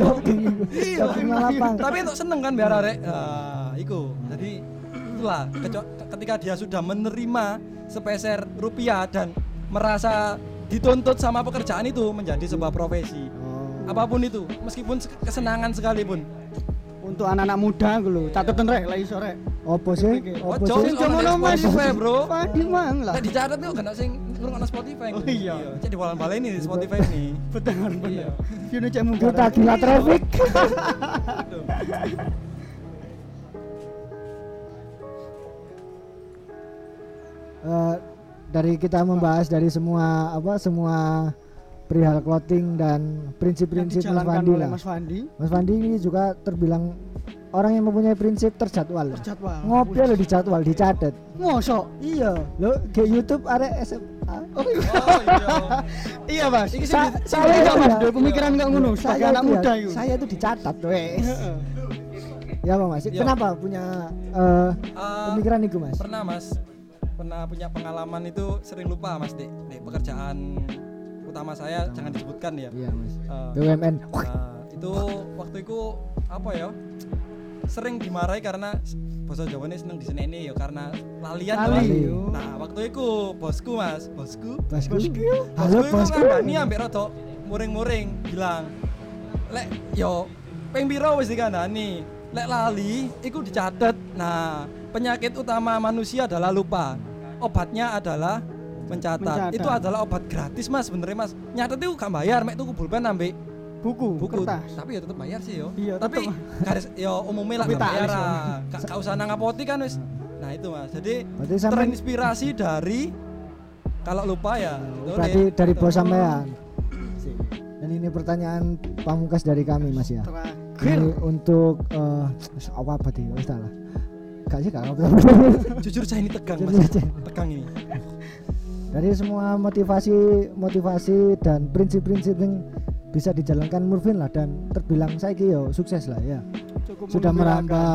iya. Iya. Tapi untuk seneng kan biar arek. Nah, iku. Jadi itulah ketika dia sudah menerima sepeser rupiah dan merasa dituntut sama pekerjaan itu menjadi sebuah profesi. Oh. Apa pun itu, meskipun se- kesenangan sekalipun. Untuk anak-anak muda gue lho, cateten rek lah iso rek. Opo sih? Opo sih? ono nomor Spotify, bro. Padi mang lah. Dicatat tuh kena sing ngrungokno Spotify. Oh, iya. Jadi walan balen ini di Spotify ini. Betul Iya. bener. View-nya cek munggah. Kita gila traffic. *laughs* Eh, dari kita membahas dari semua apa semua perihal clothing dan prinsip-prinsip Mas Fandi lah. Mas Fandi. Mas Fandi ini juga terbilang orang yang mempunyai prinsip terjadwal. Terjadwal. Ngopi lo dijadwal, dicatat. Mosok. Iya, lo ke YouTube ada SMA. Oh iya. Oh *laughs* iya. Iya, Mas. Sa- saya itu Mas, ya. dari pemikiran enggak ngono sebagai Saya anak ya, muda itu. Saya itu dicatat, wes. Ya, Bang Mas. Iya. Kenapa punya eh, Ah, pemikiran itu, Mas? pernah mas pernah punya pengalaman itu sering lupa mas dek dek pekerjaan utama saya jangan disebutkan ya Iya, Mas. Eh, BUMN. nah, itu waktu itu apa ya sering dimarahi karena bahasa Jawa ini seneng diseneni ya karena lalian Lali. Nah waktu itu bosku mas bosku Bosku. bosku Halo, itu bosku. ngandani ambek roto muring-muring bilang lek yo ping piro wis dikandani lek lali iku dicatet nah penyakit utama manusia adalah lupa obatnya adalah mencatat. Mencatat. itu adalah obat gratis mas sebenarnya mas nyatet itu gak bayar mek tuku pulpen ambek Buku, buku kertas. tapi ya tetap bayar sih yo Iya, tapi garis yo umumnya lah bayar gak, gak usah nang kan wis nah itu mas jadi Berarti terinspirasi dari kalau lupa ya tulis. berarti dari Gitu. bos sampean. Dan ini pertanyaan pamungkas dari kami, Mas ya. Terakhir. Ini untuk eh apa apa sih? Wis lah. Gak sih, gak apa *laughs* jujur saya ini tegang mas tegang ini Dari semua motivasi motivasi dan prinsip-prinsip yang bisa dijalankan Murvin lah dan terbilang saya yo sukses lah ya. Cukup Sudah mengembirakan. merambah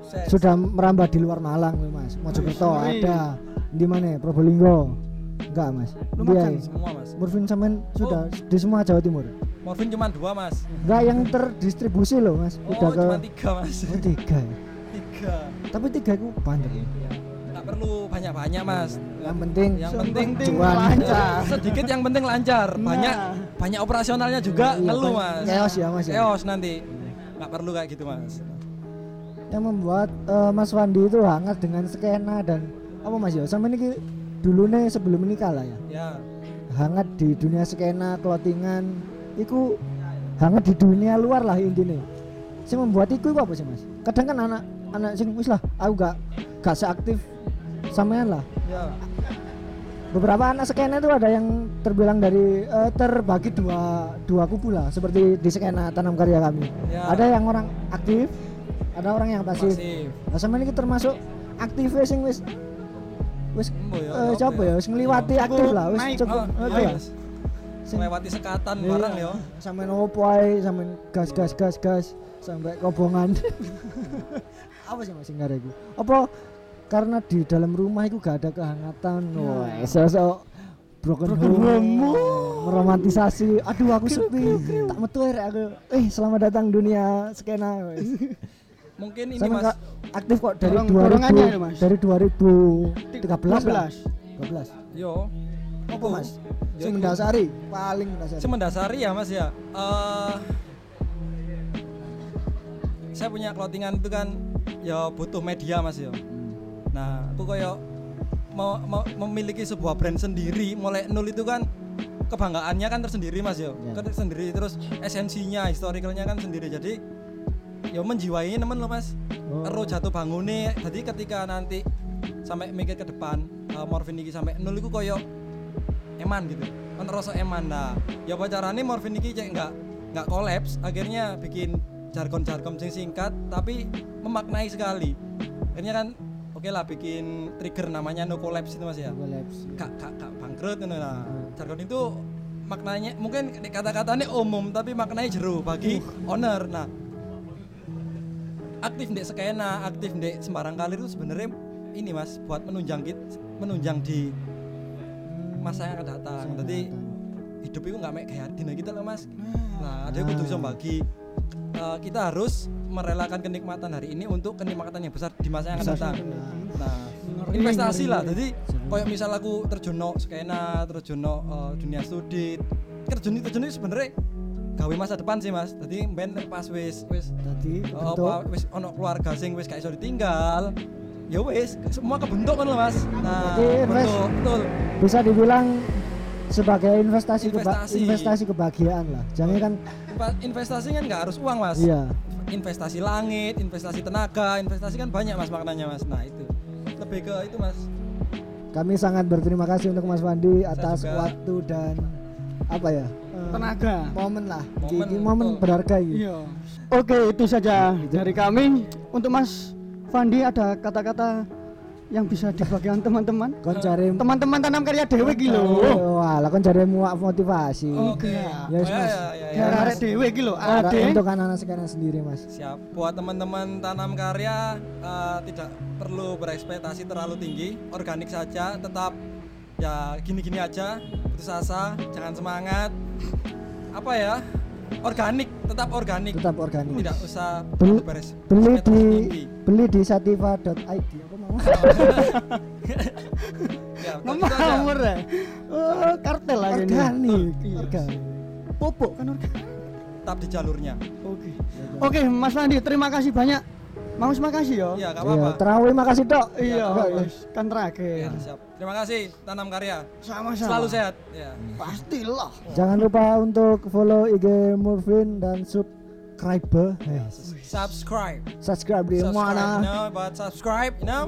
Sukses. sudah merambah di luar Malang Mas. Mojokerto ada. Di mana? Probolinggo. Enggak, Mas. Lumayan. Dia- semua mas Murvin sampean sudah di semua Jawa Timur. morfin cuma dua mas Enggak yang terdistribusi loh, Mas. oh Udah ke cuma tiga mas Oh, tiga. ya? tiga Tapi tiga itu banyak. nggak perlu banyak banyak mas Yang penting yang penting penting lancar. *laughs* sedikit yang penting lancar banyak Nah. banyak operasionalnya juga Iya, ngeluh mas Chaos ya, Mas, ya? chaos nanti nggak perlu kayak gitu mas yang membuat eh, Mas Wandi itu hangat dengan skena dan apa Mas ya? Sama ini dulu nih sebelum menikah lah ya. ya Hangat di dunia skena, clothingan, itu hangat di dunia luar lah intinya. Sing membuat itu apa sih Mas? Kadang kan anak anak sing wis lah, aku gak gak seaktif sampean lah. ya beberapa anak skena itu ada yang terbilang dari eh, terbagi dua dua kubu lah seperti di skena tanam karya kami Ya. ada yang orang aktif ada orang yang pasif masif nah sama ini termasuk aktifnya sing wis wis ya, eh, coba ya? ya? wis ngliwati aktif lah wis cukup Oh, eh, iya, iya. Melewati sekatan Iya. barang ya. sampai opo ae sampai gas gas gas gas sampai kobongan. *laughs* Apa sih mas sing itu apa? Karena di dalam rumah itu gak ada kehangatan. Wah sosok broken, Broken home, home. meromantisasi. Aduh aku sepi. tak metu aku. Eh selamat datang dunia skena. *laughs* mungkin ini Sama mas. aktif kok dari Dorong- 2000 dorongannya ya, Mas? dari 2013 lah. 12 yo. Apa mas? Sing mendasari? Paling mendasari. Saya mendasari ya mas ya. Eh, saya punya clothingan itu kan ya butuh media mas ya. Nah aku koyo mau, mau memiliki sebuah brand sendiri. Mulai nol itu kan kebanggaannya kan tersendiri mas ya. Ya. kan tersendiri. Terus esensinya historicalnya kan sendiri. Jadi ya menjiwai temen loh mas. Oh. ero jatuh bangunnya jadi ketika nanti sampai mikir ke depan uh, morfin iki sampai nol itu koyo eman gitu. Kan rasa eman nah ya apa caranya morfin iki cek nggak nggak kolaps akhirnya bikin jargon-jargon sing singkat tapi memaknai sekali. Akhirnya kan oke lah bikin trigger namanya no collapse itu mas ya. Collapse. kak kak kak bangkrut gitu nah jargon itu maknanya mungkin kata-katanya umum tapi maknanya jeru bagi owner. Nah aktif di skena aktif di sembarang kali itu sebenarnya ini mas buat menunjang kit menunjang di masa yang akan datang. Jadi hidup itu nggak kayak dina kita loh mas. Nah ada kudu bisa bagi. Eh, kita harus merelakan kenikmatan hari ini untuk kenikmatan yang besar di masa yang akan datang. Nah investasi lah. jadi kayak misal aku terjun no skena terjun no eh, dunia studi. Terjun terjun itu sebenarnya gawe masa depan sih mas jadi ben pas wis wis Tadi Oh, bentuk apa, wis ono keluarga sing wis gak iso ditinggal. Ya wis, semua kebentuk kan loh, Mas. Nah, Jadi invest- betul, betul. bisa dibilang sebagai investasi keba- Investasi. investasi kebahagiaan lah. Jangan kan Investasi kan nggak harus uang, Mas. iya. Investasi langit, investasi tenaga, investasi kan banyak Mas maknanya, Mas. Nah, itu. Lebih ke itu, Mas. Kami sangat berterima kasih untuk Mas Wandi atas waktu dan apa ya? Tenaga momen lah. Momen, Ini momen betul. berharga ini. iya oke itu saja dari kami untuk Mas Fandi ada kata-kata yang bisa dibagikan teman-teman Kon cari teman-teman tanam karya dewe iki lho Wah, lah kon cari muak motivasi. Oke. Yes, Oh, ya, Mas. ya, ya, ya. Arek dewe iki lho Ada ade untuk anak-anak sekarang sendiri, Mas. Siap. Buat teman-teman tanam karya eh, tidak perlu berekspektasi terlalu tinggi, organik saja, tetap ya gini-gini aja, putus asa, jangan semangat. Apa ya? Organik, tetap organik. Tetap organik. Tidak usah Beli- beres. Beli di beli di sativa.id? Ya, ngawur ya oh kartel lah ini Organik. Iya. Organik. popok kan organik Tetap di jalurnya. oke oke Mas Fandi terima kasih banyak mau terima kasih yo Iya, gak Iya, apa-apa. terawih makasih, Dok. iya Enggak, ya. wes, kan terakhir Ya, siap. Terima kasih tanam karya. sama-sama Selalu sehat. Ya. pastilah Jangan lupa untuk follow IG Murvin dan subscribe. Eh, Subscribe. subscribe di Subscribe, mana? Know, but subscribe, you know?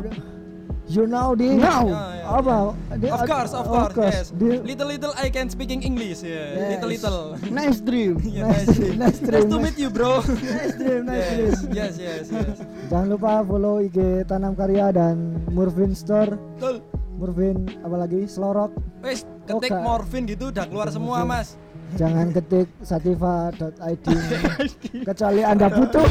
You know di Now. Ya, ya, apa? Di- Of course, of course, yes. Di- Little little I can speaking English, yeah. Yes. Little little. nice dream Yeah, Nice dream, nice dream. to meet you, bro. Nice dream, nice *laughs* yes, dream. yes, yes, yes. Jangan lupa follow IG Tanam Karya dan Murvin Store. Betul. Murvin apalagi Slorok. Wes, ketik morfin gitu udah keluar semua, Mas. Jangan ketik sativa.id *laughs* kecuali Anda butuh.